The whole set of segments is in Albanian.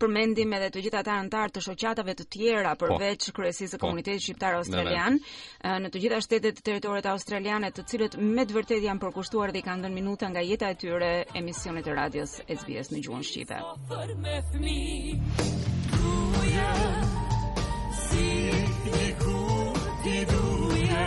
përmendim edhe të gjithë ata anëtarë të shoqatave të tjera po. përveç kryesisë së po. komunitetit shqiptar australian në të gjitha shtetet e territoret australiane të cilët me të vërtetë janë përkushtuar dhe kanë dhënë minuta nga jeta e tyre emisionit e radios SBS në gjuhën shqipe. Si ti ku ti duja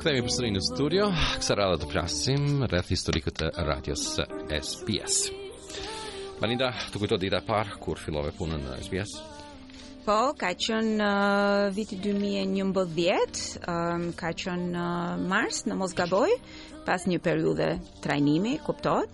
Kthehemi përsëri në studio, kësaj radhe të flasim rreth historikut të radios së SBS. Majlinda, të kujtohet dita e parë kur fillove punën në SBS? Po, ka qenë në uh, viti 2011, um, ka qenë në uh, mars në mos gaboj, pas një periudhe trajnimi, kuptohet.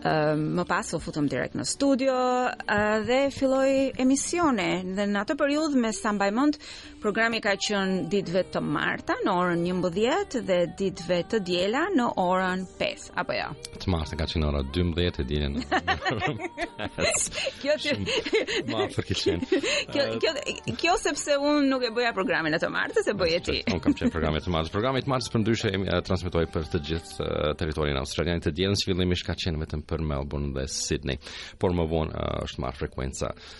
Um, më pas u futëm direkt në studio uh, dhe filloi emisioni. Dhe në atë periudhë me sa mbaj mend, Programi ka qenë ditëve të marta në orën 11 dhe ditëve të diela në orën 5, apo jo? Ja? Të marta ka qenë ora 12 e diela në orën 5. kjo ti ma për kishin. Kjo kjo kjo sepse unë nuk e bëja programin e të martës, e bëje ti. Unë kam qenë programin e të martës. Programi i të martës, për ndryshe transmetohej për të gjithë territorin australian. Të dielën fillimisht ka qenë vetëm për Melbourne dhe Sydney, por më vonë është marrë frekuenca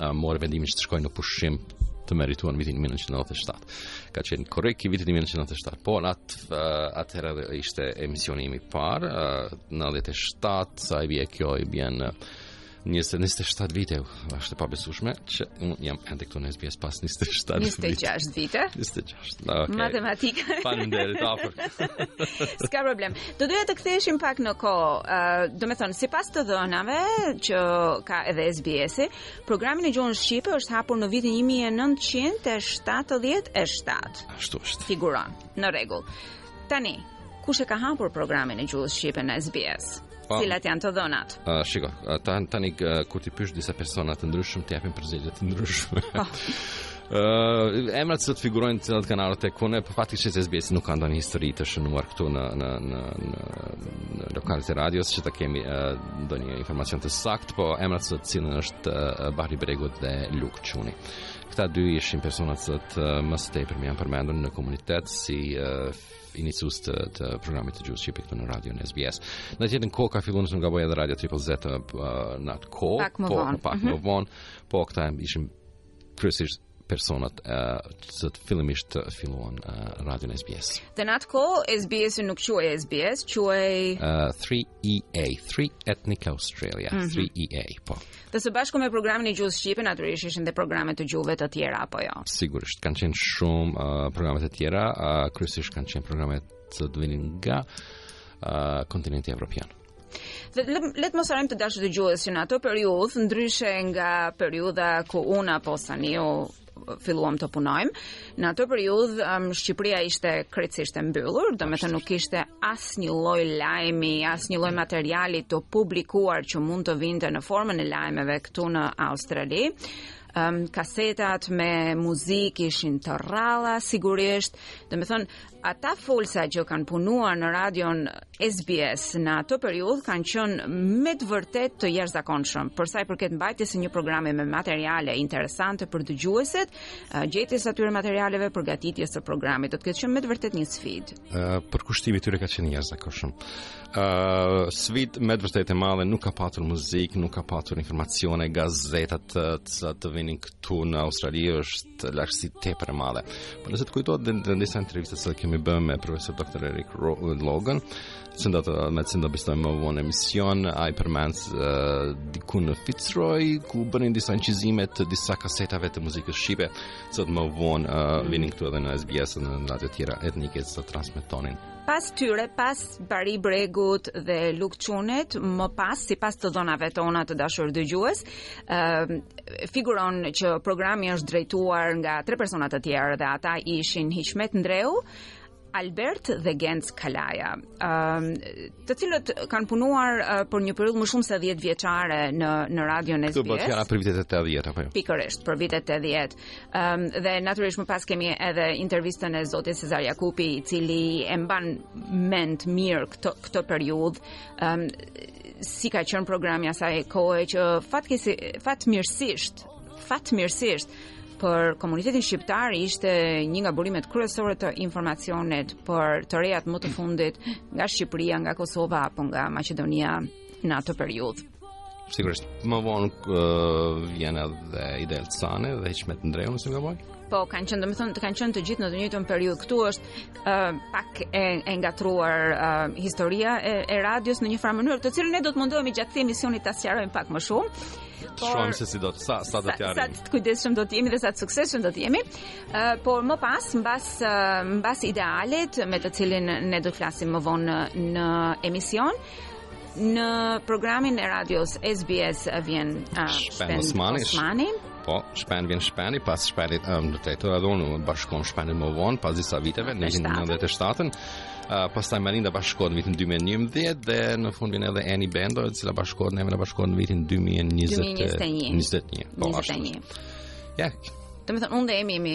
uh, mori vendimin që të shkojë në pushim të merituar në vitin 1997. Ka qenë korriku i vitit 1997, por at atëherë edhe ishte emisioni im i parë uh, në 97 sa i bie kjo i bie në 27 vite është e pabesueshme që unë jam ende këtu në SBS pas 27 vite. 26 vite. Është në okay. matematikë. Faleminderit afër. S'ka problem. Do doja të ktheheshim pak në kohë. Uh, domethënë, sipas të dhënave që ka edhe SBS-i, programi në gjuhën shqipe është hapur në vitin 1977. Ashtu është. Figuron. Në rregull. Tani, kush e ka hapur programin e gjuhës shqipe në SBS? Po. Cilat janë të dhënat? Uh, shiko, uh, tani, tani uh, kur i pyet disa persona të ndryshëm, të japin përgjigje të ndryshme. Po. Uh, emrat që figurojnë të cilat kanë ardhur tek unë, për fat të keq SBS nuk ka ndonjë histori të shënuar këtu në, në, në, në, në lokalet e radios që të kemi uh, ndonjë informacion të saktë, po emrat që ceken është uh, Bahri Bregu dhe Luk Çuni. Këta dy ishin personat që më së tepër më janë përmendur në komunitet si uh, iniciues të, të programit të gjuhës shqipe këtu në Radio në SBS. Në të njëjtën kohë ka filluar nëse nuk gaboj edhe Radio Triple Z uh, në atë kohë, pak më po, vonë, po, pak mm -hmm. më mhm. vonë, po këta ishin kryesisht personat që fillimisht e filluan radion në SBS. Dhe në atë kohë, SBS nuk quhej SBS, quhej... Uh, 3EA, 3 Ethnic Australia, mm -hmm. 3EA, po. Dhe së bashku me programin e gjuhës shqipe natyrisht ishin dhe programe të gjuhëve të tjera apo jo? Sigurisht, kanë qenë shumë uh, programe të tjera, uh, kryesisht kanë qenë programe të vinin nga uh, kontinenti evropian. Dhe le, le të mos harrojmë të dashur dëgjues që në atë periudhë, ndryshe nga periudha ku unë apo Saniu filluam të punojmë. Në atë periudhë um, Shqipëria ishte krejtësisht e mbyllur, domethënë nuk kishte asnjë lloj lajmi, asnjë lloj materiali të publikuar që mund të vinte në formën e lajmeve këtu në Australi. Um, kasetat me muzikë ishin të rralla sigurisht. Domethënë ata folësa që kanë punuar në radion SBS në atë periudhë kanë qenë me të vërtetë të jashtëzakonshëm. Për sa i përket mbajtjes së një programi me materiale interesante për dëgjuesit, gjetjes së atyre materialeve, përgatitjes së programit, do të ketë qenë me të vërtetë një sfidë. Uh, përkushtimi i tyre ka qenë i jashtëzakonshëm. Ë uh, sfidë me të vërtetë e madhe, nuk ka patur muzikë, nuk ka patur informacione, gazetat të, të vinin këtu në Australi është largësi tepër e madhe. Po nëse të kujtohet në disa intervista që kemi bërë me profesor Dr. Erik Llogën, që do ta, me të cilin do bisedojmë më vonë në emision, ai përmend uh, diku në Fitzroy, ku bënin disa incizime të disa kasetave të muzikës shqipe, që të më vonë uh, vinin këtu edhe në SBS dhe në radio të tjera etnike që të transmetonin Pas tyre, pas Bahri Bregut dhe Luk Çunit, më pas, sipas të dhënave tona të dashur dëgjues, uh, figuron që programi është drejtuar nga tre persona të tjerë dhe ata ishin Hiqmet Ndreu, Albert dhe Genc Kalaja, um, të cilët kanë punuar uh, për një periudhë më shumë se 10 vjeçare në në radion SBS. Fjala bëhet për vitet e 80 apo jo? Pikërisht, për vitet e 80. Um, dhe natyrisht më pas kemi edhe intervistën e zotit Sezar Jakupi, i cili e mban mend mirë këtë këtë periudhë, um, si ka qenë programi i asaj kohe që fatkesi fatmirësisht, fatmirësisht për komunitetin shqiptar ishte një nga burimet kryesore të informacionit për të rejat më të fundit nga Shqipëria, nga Kosova apo nga Maqedonia në atë periudhë. Sigurisht, më vonë uh, vjen edhe Ideal Cane dhe Hiqmet Ndreu, në s'gaboj. Po, kanë qenë, domethënë, kanë qenë të gjithë në të njëjtën periudhë. Këtu është uh, pak e, e ngatërruar uh, historia e, e radios në një farë mënyrë, të cilën ne do të mundohemi gjatë këtij emisioni ta sqarojmë pak më shumë. Por, shohim se si do të sa sa do të arrijmë. Sa, sa të kujdesshëm do të jemi dhe sa të suksesshëm do të jemi. Uh, por më pas, mbas uh, mbas Idealit me të cilin ne do të flasim më vonë në, në emision, Në programin e radios SBS vjen uh, Shpend Osmani. Osmani. Po, Shpend vjen Shpendi, pas Shpendit um, edhe unë bashkohem Shpendin më vonë, pas disa viteve, në 1997 Uh, pastaj Marinda bashkohet në vitin 2011 dhe në fund vjen edhe Eni Bendo, e cila bashkohet në bashkohet në vitin 2021. 2021. 2021. Po, 2021. Ja, Domethënë, unë dhe Eni jemi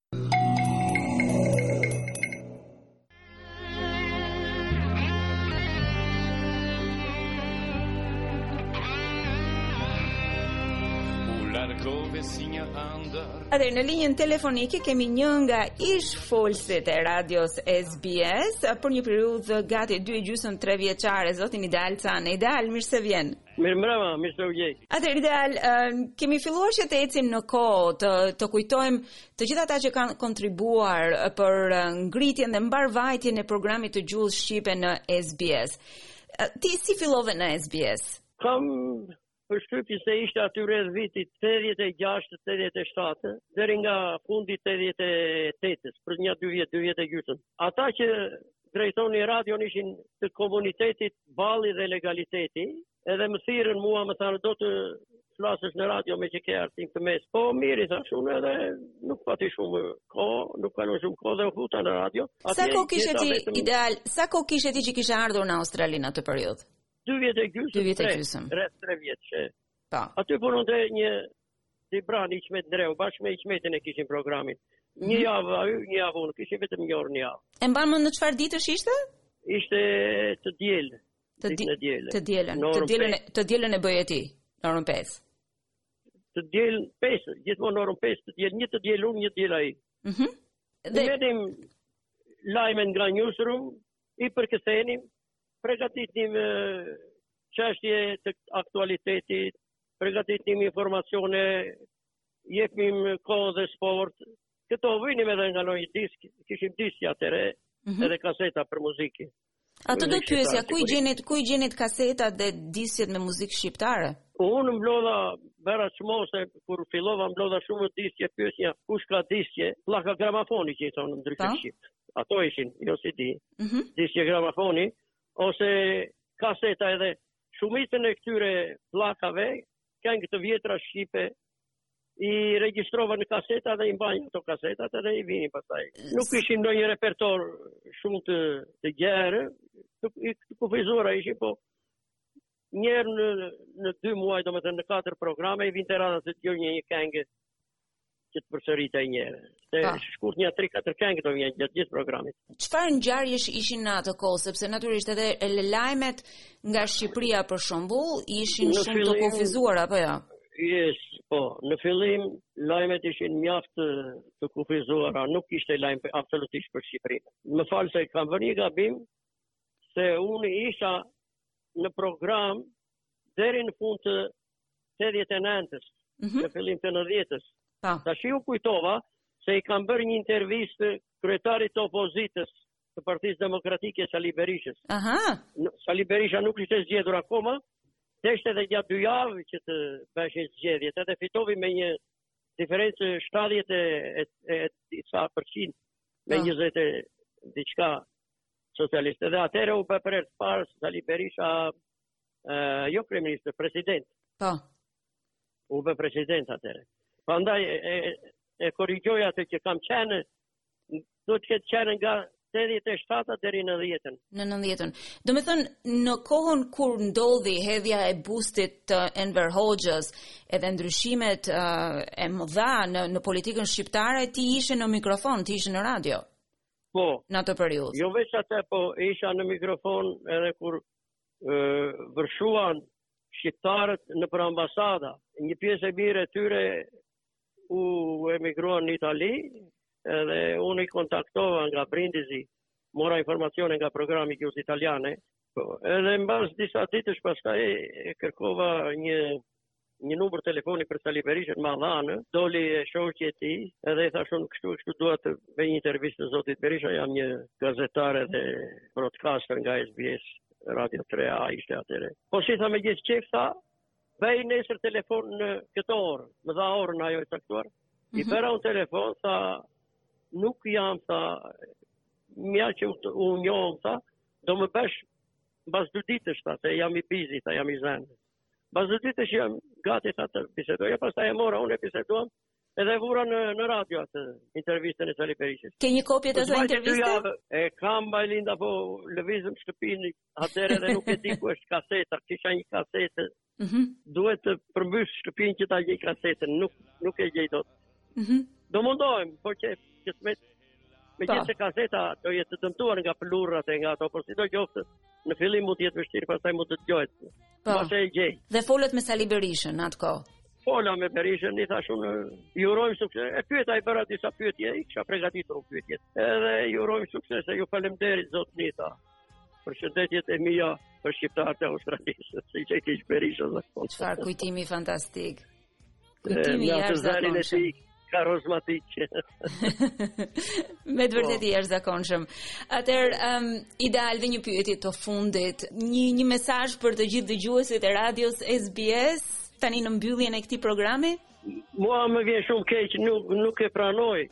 Atëherë në linjën telefonike kemi një nga ish folësit e radios SBS për një periudhë gati 2 e gjysmë 3 vjeçare, zotin Ideal Can. Ideal, mirë se vjen. Mirëmbrëma, mirë se ju gjej. Atëherë Ideal, kemi filluar që të ecim në kohë, të të kujtojmë të gjithë ata që kanë kontribuar për ngritjen dhe mbarëvajtjen e programit të gjuhës shqipe në SBS. Ti si fillove në SBS? Kam përshtypjen se ishte aty rreth vitit 86-87, deri nga fundi 88-ës, për nja dy vjet, dy vjet e gjysmë. Ata që drejtonin radion ishin të komunitetit Balli dhe Legaliteti, edhe më thirrën mua më thanë do të flasësh në radio meqë ke arsim të mesëm. Po mirë, i thashë unë edhe nuk pati shumë kohë, nuk kaloi shumë kohë dhe u futa në radio. Aty sa kohë kishe ti vetëm... Ideal, sa kohë kishe ti që kishe ardhur në Australi në atë periudhë? 2 vjet e gjysëm. 2 vjet e gjysëm. Rreth 3 vjet që. Po. Po. Aty punonte një dibran Hiqmet Ndreu, bashkë me Hiqmetin e kishim programin. Një mm -hmm. javë ai, një javë unë, kishim vetëm një orë në javë. E mban mend çfarë dite ishte? Ishte të diel. Të di të dielën. Të dielën, të dielën, të dielën e bëje ti. Në orën 5. Të diel 5, gjithmonë në orën 5, të diel një të diel unë, një të diel ai. Mhm. Mm dhe vetëm lajme nga newsroom i përkthenim, përgatitnim çështje të aktualitetit, përgatitnim informacione, jepnim kohën dhe sport. Këto vinin edhe nga ndonjë disk, kishim disqe atëherë, mm -hmm. edhe kaseta për muzikë. Atë do pyesja, ku i gjenit, ku i gjenit kasetat dhe disqet me muzikë shqiptare? Po unë mblodha bëra çmos e kur fillova mblodha shumë disqe pyesja kush ka disqe pllaka gramafoni që i thonë ndryshe shqip. Ato ishin jo CD. Mm -hmm. Disqe gramafoni ose kaseta edhe shumicën e këtyre pllakave, këngë të vjetra shqipe, i regjistrova në kaseta dhe i mbanim ato kaseta dhe i vinim pastaj. Nuk kishim ndonjë repertor shumë të të gjerë, të, të kufizuara ishin, po një herë në, në dy muaj, domethënë në katër programe, i vinte radha që të dëgjoje një një kënge që të përsëritej një herë. Se shkurt një 3-4 këngë do vijnë gjatë gjithë programit. Çfarë ngjarjesh ishin në atë kohë, sepse natyrisht edhe lajmet nga Shqipëria për shembull ishin shumë të kufizuara apo jo? Ja? Yes, po, në fillim lajmet ishin mjaft të, të kufizuara, nuk ishte lajm absolutisht për Shqipërinë. Më fal se kam bërë një gabim se unë isha në program deri në fund të 89-ës, mm -hmm. në fillim të 90-ës. Po. Tashi u kujtova se i kam bërë një intervistë kryetarit të opozitës të Partisë Demokratike Sali Berishës. Aha. Sali Berisha nuk ishte zgjedhur akoma, deshte edhe gjatë dy javë që të bëshin zgjedhjet, edhe fitoi me një diferencë 70 e, e, e, e sa përqind me 20 ah. e diçka socialistët. Edhe atëherë u bë për të parë, Sali Berisha uh, jo kryeministër, president. Po. U bë president atëherë. Prandaj e, e, e korrigjoj atë që kam qenë, do të ketë qenë nga 87 deri në 90-ën. Në 90-ën. Domethënë në kohën kur ndodhi hedhja e bustit të Enver Hoxhës, edhe ndryshimet uh, e mëdha në në politikën shqiptare ti ishe në mikrofon, ti ishe në radio. Po. Në atë periudhë. Jo veç atë, po isha në mikrofon edhe kur vërshuan shqiptarët nëpër ambasada. Një pjesë e mirë e tyre u emigruan në Itali edhe unë i kontaktova nga Brindisi, mora informacione nga programi i gjuhës italiane, po, edhe mbas disa ditësh pastaj e kërkova një një numër telefoni për Sali Berishën ma dhanë, doli e shoqja e tij, edhe i thashë unë kështu, kështu dua të bëj një intervistë zotit Berisha, jam një gazetar edhe broadcaster nga SBS Radio 3A, ishte atëherë. Po si tha me gjithë qejf, tha, bëj nesër telefon në këtë orë, më dha orën ajo e caktuar, mm -hmm. i mhm. bëra unë telefon, tha, nuk jam, tha, mjaft që u njohëm, tha, do më bësh, mbas dy ditësh, tha, se jam busy, tha, jam i zënë. Pas dy ditësh jam gati tha të bisedoj, e pastaj e mora unë e biseduam, edhe e vura në, në radio atë intervistën e Sali Berishës. Ke një kopje të asaj interviste? E kam Majlinda, po lëvizëm shtëpinë, atëherë dhe nuk e di ku është kaseta, kisha një kasetë, mm -hmm. duhet të përmbys shtëpinë që ta gjej kasetën, nuk, nuk e gjej dot. Mm -hmm. Do mundohem, po që që të mbetë, po. megjithëse kaseta do jetë e dëmtuar nga pluhurat e nga ato, por sidoqoftë, në fillim mund të jetë vështirë, pastaj mund të dëgjohet. Po, po s'e gjej. dhe folët me Sali Berishën, në atë kohë. Fola me Berishën, i thashë unë, ju urojmë sukses, e pyeta i bëra disa pyetje, i kisha pregatitur unë pyetjet, edhe ju urojmë sukses, e ju faleminderit, zotni tha, përshëndetjet e mija, për shqiptarët e Australisë, siç i kishte Berisha dhe. Çfarë kujtimi fantastik. Kujtimi i jashtëzakonshëm. Karizmatik. Me të vërtetë i jashtëzakonshëm. Atëherë, um, Ideal dhe një pyetje të fundit, një një mesazh për të gjithë dëgjuesit e radios SBS tani në mbylljen e këtij programi? Mua më vjen shumë keq, nuk nuk e pranoj.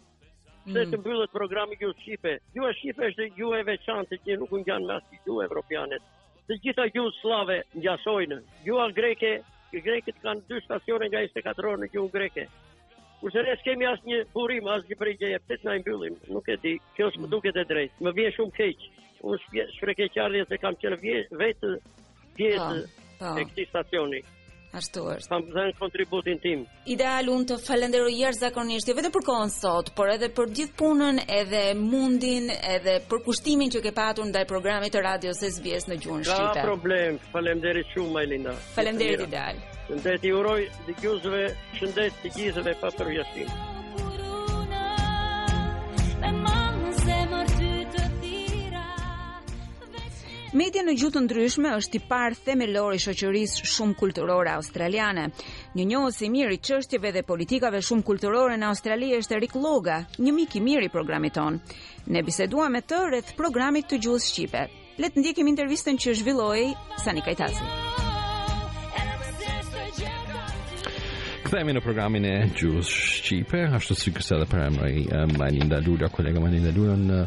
Se mm. të mbyllet programi gjuhës shqipe. Gjuha shqipe është gjuhë e veçantë që nuk ngjan me asnjë gjuhë evropiane. Të gjitha gjuhët sllave ngjasojnë. Gjuha greke, grekët kanë dy stacione nga 24 orë në gjuhë greke. Kurse ne s'kemi asnjë burim, asnjë prejardhje, pse të na e mbyllin, nuk e di, kjo s'më mm. duket e drejtë, më vjen shumë keq, unë shpreh keqardhje se kam qenë vetë pjesë po, po. e këtij stacioni. Ashtu është. Kam dhënë kontributin tim. Ideal unë të falenderoj jashtëzakonisht jo vetëm për kohën sot, por edhe për gjithë punën, edhe mundin, edhe përkushtimin që ke patur ndaj programit të radios së SBS në gjuhën shqipe. S'ka problem. Faleminderit shumë Majlinda. Faleminderit Ideal. Shëndet i uroj dëgjuesve, shëndet të gjithëve pa përjashtim. Media në gjuhë të ndryshme është tipar themelor i shoqërisë shumëkulturore australiane. Një njohës i mirë i çështjeve dhe politikave shumëkulturore në Australi është Erik Lloga, një mik i mirë i programit tonë. Ne biseduam me të rreth programit të gjuhës shqipe. Le të ndjekim intervistën që zhvilloi Sani Kajtazi. Kthehemi në programin e gjuhës shqipe, ashtu sikurse edhe përmendi Majlinda Lula, kolegia Majlinda Lula në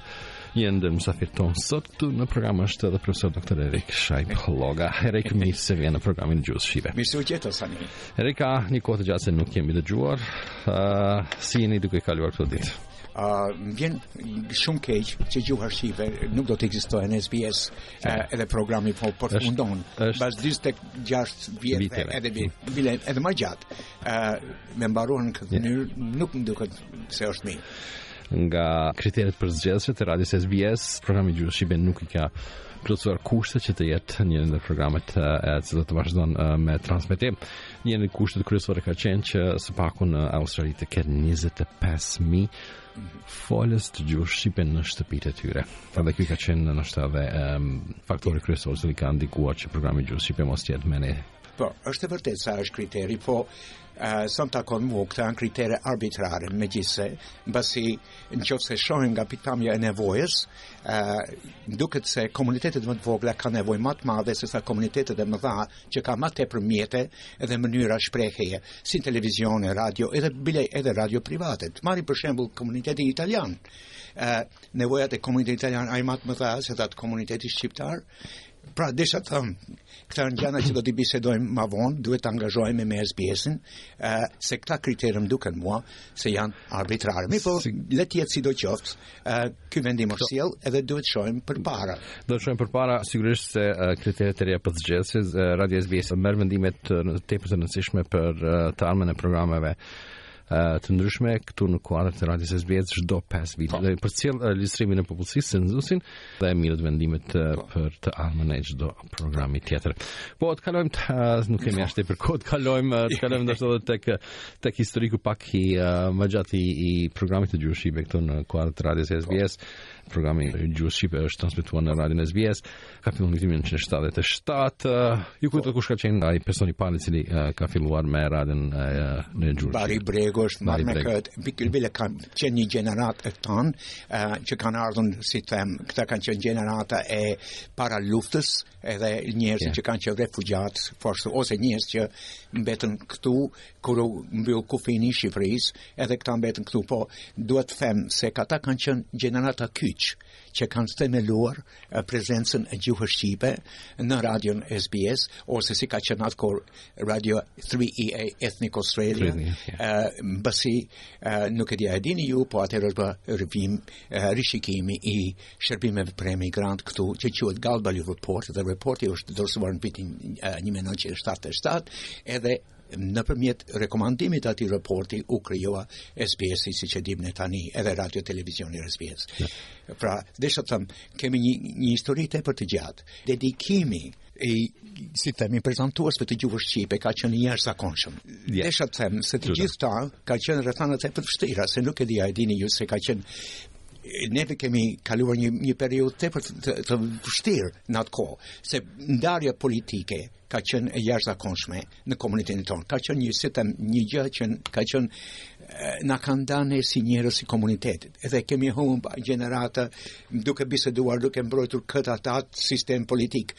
Një ndër mysafirët tanë sot këtu në program është edhe profesor doktor Erik Shaip Lloga. Erik mirë se vjen në programin e gjuhës shqipe. Mirë se ju gjeta Sani. Erik ka një kohë të gjatë se nuk jemi dëgjuar. Ë uh, si jeni duke kaluar këto ditë? Më uh, vjen shumë keq që gjuha shqipe nuk do të ekzistojë në SBS uh, edhe programi po përfundon. Pas 26 vjet edhe bi, bile edhe më gjatë. Ë uh, me mbaru në këtë mënyrë nuk më duket se është mirë. Nga kriteret përzgjedhëse të radios SBS, programi i gjuhës shqipe nuk i ka plotësuar kushtet që të jetë një ndër programet që do të vazhdojnë me transmetim. Një ndër kushtet kryesore ka qenë që së paku në Australi të ketë 25000 folës të gjuhës shqipe në shtëpitë e tyre. Pra dhe kjo ka qenë ndoshta edhe um, faktori kryesor që ka ndikuar që programi i gjuhës shqipe mos të jetë me ne. Po, është e vërtetë se është kriteri, po Sa më takon mua, këto janë kritere arbitrare, megjithëse, mbasi në qoftë se shohim nga pikëpamja e nevojës, ë duket se komunitetet më të vogla kanë nevojë më të madhe se sa komunitetet e mëdha që kanë më tepër mjete dhe mënyra shprehjeje, si televizione, radio, edhe bile edhe radio private. Të marrim për shembull komunitetin italian. ë nevojat e komunitetit italian a janë më të mëdha se ata të komunitetit shqiptar Pra desha të them, këto janë gjëra që do t'i bisedojmë më vonë, duhet të angazhohemi me SBS-in, ë se këto kritere më duken mua se janë arbitrare. Mirëpo si... le të jetë sidoqoftë, ë ky vendim është sjellë edhe duhet të shohim përpara. Do të shohim përpara sigurisht se kriteret e reja për zgjedhje, Radio SBS merr vendime tepër të rëndësishme për të ardhmen e programeve uh, të ndryshme këtu në kuadër të radios SBS çdo 5 vite. Po. Dhe përcjell uh, regjistrimin e popullsisë censusin dhe merren vendimet uh, po. për të ardhmen e çdo programi tjetër. Po të kalojmë të, uh, nuk kemi as tepër kohë, të kalojmë uh, të kalojmë ndoshta edhe tek tek historiku pak i uh, më gjatë i, i programit të gjuhës shqipe këtu në kuadër të radios SBS. Programi i gjuhës shqipe është transmetuar në radion SBS. ka filluar në vitin 1977. Ju kujtohet kush ka qenë ai personi i parë i cili uh, ka filluar me radion uh, në gjuhë. Bahri Bregu është marrë me këtë. Bile bile kanë qenë një gjeneratë e tanë uh, që kanë ardhur si them, këta kanë qenë gjenerata e paraluftës, edhe njerëz yeah. që kanë qenë refugjatë, ose ose njerëz që mbetën këtu kur u mbyll kufini i Shqipërisë, edhe këta mbetën këtu, po duhet të them se këta kanë qenë gjenerata kyç. që kanë themeluar prezencën e gjuhës shqipe në radion SBS ose si ka qenë atë kohë radio 3EA e Ethnic Australia. Mbasi nuk e di a e dini ju, po atëherë është bërë rivim rishikimi i shërbimeve për emigrantë këtu që quhet Galbally Report dhe reporti është dorëzuar në vitin 1977 edhe Nëpërmjet rekomandimit të atij raporti u krijua SBS-i siç e dimë ne tani, edhe radio televizioni SBS. Pra, desha të them, kemi një një histori tepër të gjatë. Dedikimi i si themi prezantuesve të gjuhës shqipe ka qenë i jashtëzakonshëm. Yeah. Desha të them se të gjithë këta ka qenë rrethana tepër të vështira, se nuk e di a e dini ju se ka qenë neve kemi kaluar një një periudhë tepër të, të, të vështirë në atë kohë, se ndarja politike ka qenë e jashtëzakonshme në komunitetin tonë. Ka qenë një sistem, një gjë që ka qenë na ka nda si njerëz të komunitetit. Edhe kemi humb gjenerata duke biseduar, duke mbrojtur këtë atë atë sistem politik.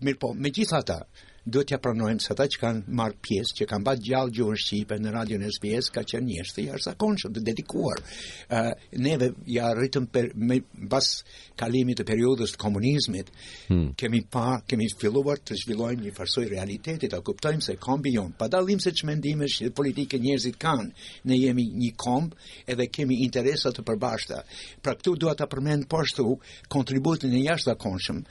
Mirëpo, megjithatë, duhet ta pranojmë se ata që kanë marrë pjesë, që kanë mbajtë gjallë gjuhën shqipe në radion SBS, ka qenë njerëz të jashtëzakonshëm, të dedikuar. Uh, neve ia arritëm per, me, mbas kalimit të periudhës të komunizmit, hmm. kemi pa, kemi filluar të zhvillojmë një farë soj realiteti, ta kuptojmë se kombi jonë, pa dallim se ç'mendimesh politike njerëzit kanë, ne jemi një komb edhe kemi interesa të përbashkta. Pra këtu dua ta përmend po ashtu kontributin e jashtëzakonshëm,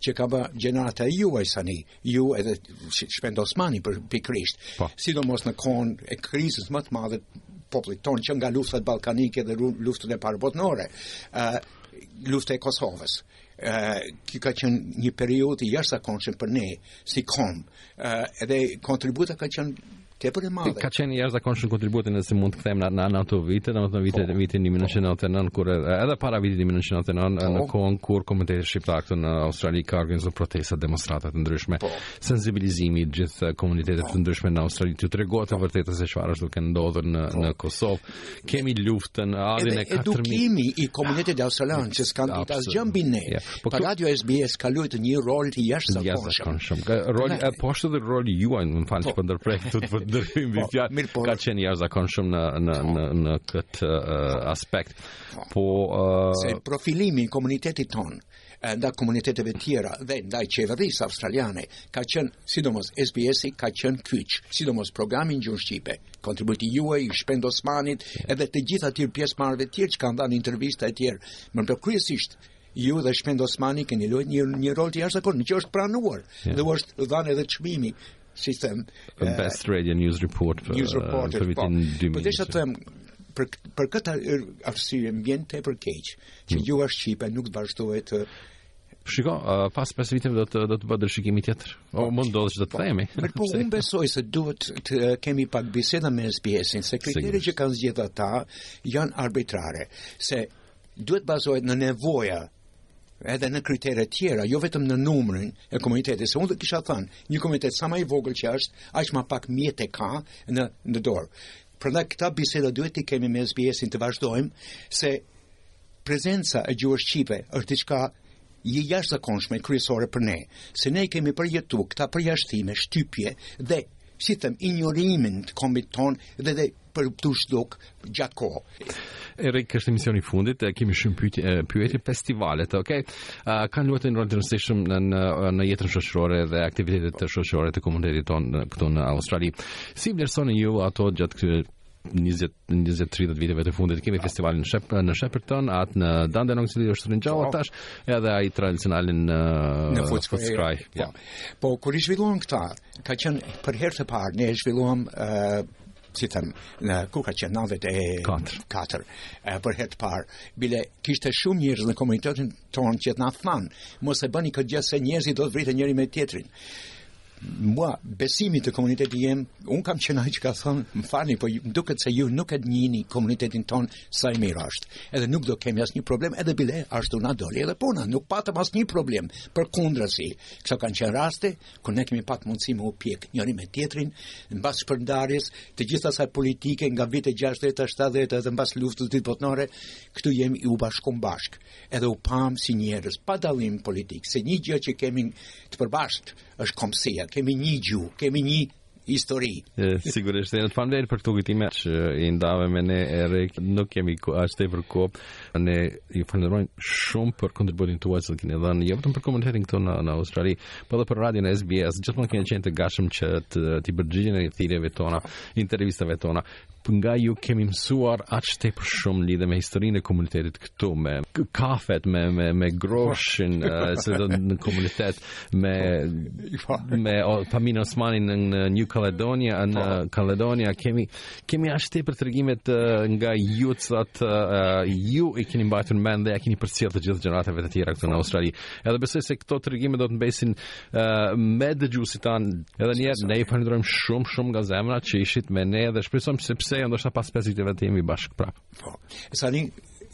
që ka bë gjenerata e juaj Sani, ju edhe Shpend Osmani për pikrisht, po. sidomos në kohën e krizës më të madhe popullit tonë që nga luftat ballkanike dhe luftën e parë botnore, ë uh, lufta e Kosovës. ë uh, që ka qenë një periudhë i jashtëzakonshëm për ne si kom. ë uh, edhe kontributi ka qenë tepër e madhe. Ka qenë jashtëzakonshëm kontributi nëse mund të kthehemi në në, në ato vite, domethënë vitet po. e vitin 1999 kur edhe para vitit 1999 po. në kohën kur komuniteti shqiptar këtu në Australi ka organizuar protesta, demonstrata të ndryshme, po. sensibilizimi i gjithë komuniteteve të ndryshme në Australi të tregohet e vërteta se çfarë është duke ndodhur në në Kosovë. kemi luftën ardhjen e 4000. Edukimi i komunitetit australian që s'kan ditë asgjë mbi ne. Po radio SBS ka luajtur një rol të jashtëzakonshëm. Roli e po ashtu dhe roli juaj, më fal, po ndërpres këtu të ndërhyj mbi fjalë. Ka qenë jashtëzakonshëm në në po. në në këtë aspekt. Po, po se profilimi i komunitetit tonë ndaj komuniteteve të tjera dhe ndaj qeverisë australiane ka qenë sidomos SBS-i ka qenë kyç, sidomos programi në gjuhë shqipe. Kontributi juaj, i Shpend Osmanit edhe të gjithë atyre pjesëmarrëve të tjerë që kanë dhënë intervista e tjerë, më kryesisht ju dhe Shpend Osmani keni luajtur një një rol të jashtëzakonshëm që është pranuar yeah. dhe u është dhënë edhe çmimi Si them, the eh, best radio news report for news report, uh, për vitin 2000. Po, po desha të them për për këtë arsye më vjen tepër keq që mm. gjuha shqipe nuk vazhdohet të Shiko, uh, pas pesë viteve do të do të bëhet rishikimi tjetër. O po, mund të ndodhë do të po, themi. Por po unë besoj se duhet të uh, kemi pak biseda me SBS-in, se kriteret që kanë zgjedhur ata janë arbitrare, se Duhet të bazohet në nevoja edhe në kritere tjera, jo vetëm në numrin e komunitetit. Se unë të kisha thënë, një komunitet sa më i vogël që është, aq më pak mjete ka në në dorë. Prandaj këta biseda duhet të kemi me SBS-in të vazhdojmë se prezenca e gjuhës shqipe është diçka i jashtëzakonshme kryesore për ne, se ne kemi përjetuar këta përjashtime, shtypje dhe si them injorimin të kombit ton dhe dhe për t'u zhduk gjatë kohë. Erik, ky është emisioni i fundit, kemi shumë pyetje, pyetje festivalet, ok? Uh, kanë luajtur një rol të rëndësishëm në, në, në jetën shoqërore dhe aktivitetet shoqërore të komunitetit tonë këtu në Australi. Si vlerësoni ju ato gjatë këtyre 20 20 30 viteve të fundit kemi festivalin në Shep në Shepparton, atë në Dandenong që është ri-nuar po. tash edhe ai tradicionalin në në Footscray po. ja. po kur i zhvilluam këta ka qenë për herë të parë ne zhvilluam uh, si them, dikur ka qenë 94. E për herë të parë, bile kishte shumë njerëz në komunitetin tonë që na than, mos e bëni këtë gjë se njerëzit do të vriten njëri me tjetrin. Mua besimi te komuniteti jem, un kam qenë ai që ka thënë, më falni, po më duket se ju nuk e njihni komunitetin ton sa i mirë është. Edhe nuk do kemi asnjë problem, edhe bile ashtu na doli edhe puna, nuk patëm asnjë problem. Përkundrazi, këto kanë qenë raste, ku ne kemi pat mundësi me u pjek njëri me tjetrin, mbas shpërndarjes, të gjithë asaj politike nga vitet 60-70 edhe mbas luftës së dytë botnore, këtu jemi u bashkum bashk, edhe u pam si njerëz, pa dallim politik, se një gjë që kemi të përbashkët është kombësia, kemi një gjuhë, kemi një histori. Sigurisht, ne të falemnderit për këto kujtime që i ndave me ne Erik, nuk kemi aq tepër kohë, ne ju falenderojmë shumë për kontributin tuaj që keni dhënë jo vetëm për komunitetin këtu në, në Australi, po edhe për radion e SBS, gjithmonë keni qenë të gatshëm që të, t'i përgjigjeni thirrjeve tona, intervistave tona. nga ju kemi mësuar aq tepër shumë lidhur me historinë e komunitetit këtu, me kafet, me, me, me groshin, uh, se do në komunitet, me, me familjen Osmani në, në New Caledonia, në po. Caledonia, kemi, kemi aq tepër tregime uh, nga ju sot, uh, ju i keni mbajtur në mend dhe ia keni përcjell të gjithë gjeneratave të tjera këtu në Australi. Edhe besoj se këto tregime do të mbesin uh, me dëgjuesit tanë. Edhe një herë ne ju falenderojmë shumë shumë nga zemra që ishit me ne dhe shpresojmë se pse jo ndoshta pas pesë viteve të jemi bashkë prapë. Po. Sani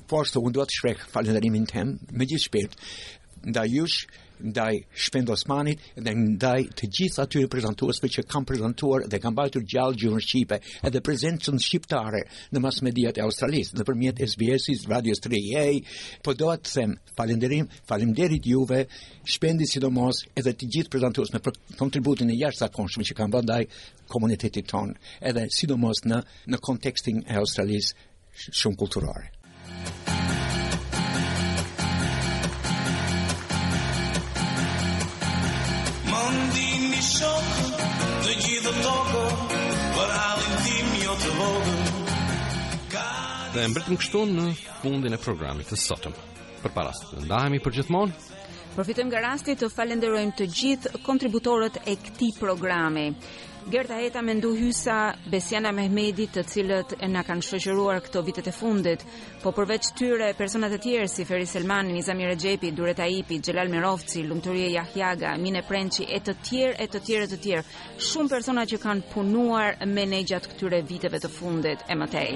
po ashtu unë dua të shpreh falënderimin tim me gjithë shpirt ndaj jush ndaj Shpend Osmanit dhe ndaj të gjithë atyre prezantuesve që kanë prezantuar dhe kanë mbajtur gjallë gjuhën shqipe edhe prezencën shqiptare në masmediat e Australisë nëpërmjet SBS-it, Radio 3A, po dua të them Falënderim, faleminderit juve, Shpendit sidomos edhe të gjithë prezantuesve për kontributin e jashtëzakonshëm që kanë bërë ndaj komunitetit tonë, edhe sidomos në në kontekstin e Australisë shumëkulturore. Mandi mi shok në gjithë tokë për halin tim jo të vogël. Dhe mbërritëm kështu në fundin e programit të sotëm. Përpara se të ndahemi përgjithmonë, përfitojmë nga rasti të falenderojmë të gjithë kontributorët e këtij programi. Gerta Heta Mendu Hysa Besiana Mehmedi të cilët na kanë shoqëruar këto vitet e fundit Po përveç tyre persona të tjerë si Feri Selmani, Nizami Rexhepi, Dureta Ipi, Xhelal Merovci, Lumturie Jahjaga, Mine Prençi e të tjerë e të tjerë e të tjerë Shumë persona që kanë punuar me ne gjatë këtyre viteve të fundit e më tej.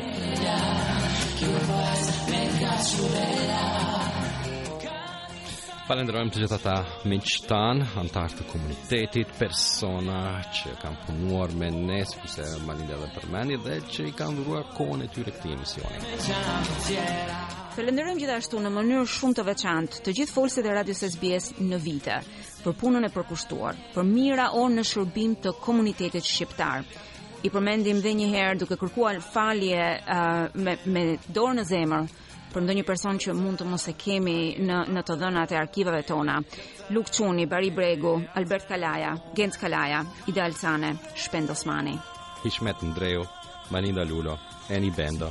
Falënderojmë të gjithë ata miqtë tanë, anëtarë të komunitetit, persona që kanë punuar me ne, sikurse Majlinda përmendi, dhe që i kanë dhuruar kohën e tyre këtij emisioni. Falënderojmë gjithashtu në mënyrë shumë të veçantë të gjithë folësit e radios SBS në vite, për punën e përkushtuar, për mijëra orë në shërbim të komunitetit shqiptar. I përmendim dhe një herë duke kërkuar falje uh, me me dorë në zemër për ndonjë person që mund të mos e kemi në në të dhënat e arkivave tona. Luk Çuni, Bari Bregu, Albert Kalaja, Genc Kalaja, Ideal Cane, Shpend Osmani. Hishmet Ndreu, Majlinda Lulo, Eni Bendo,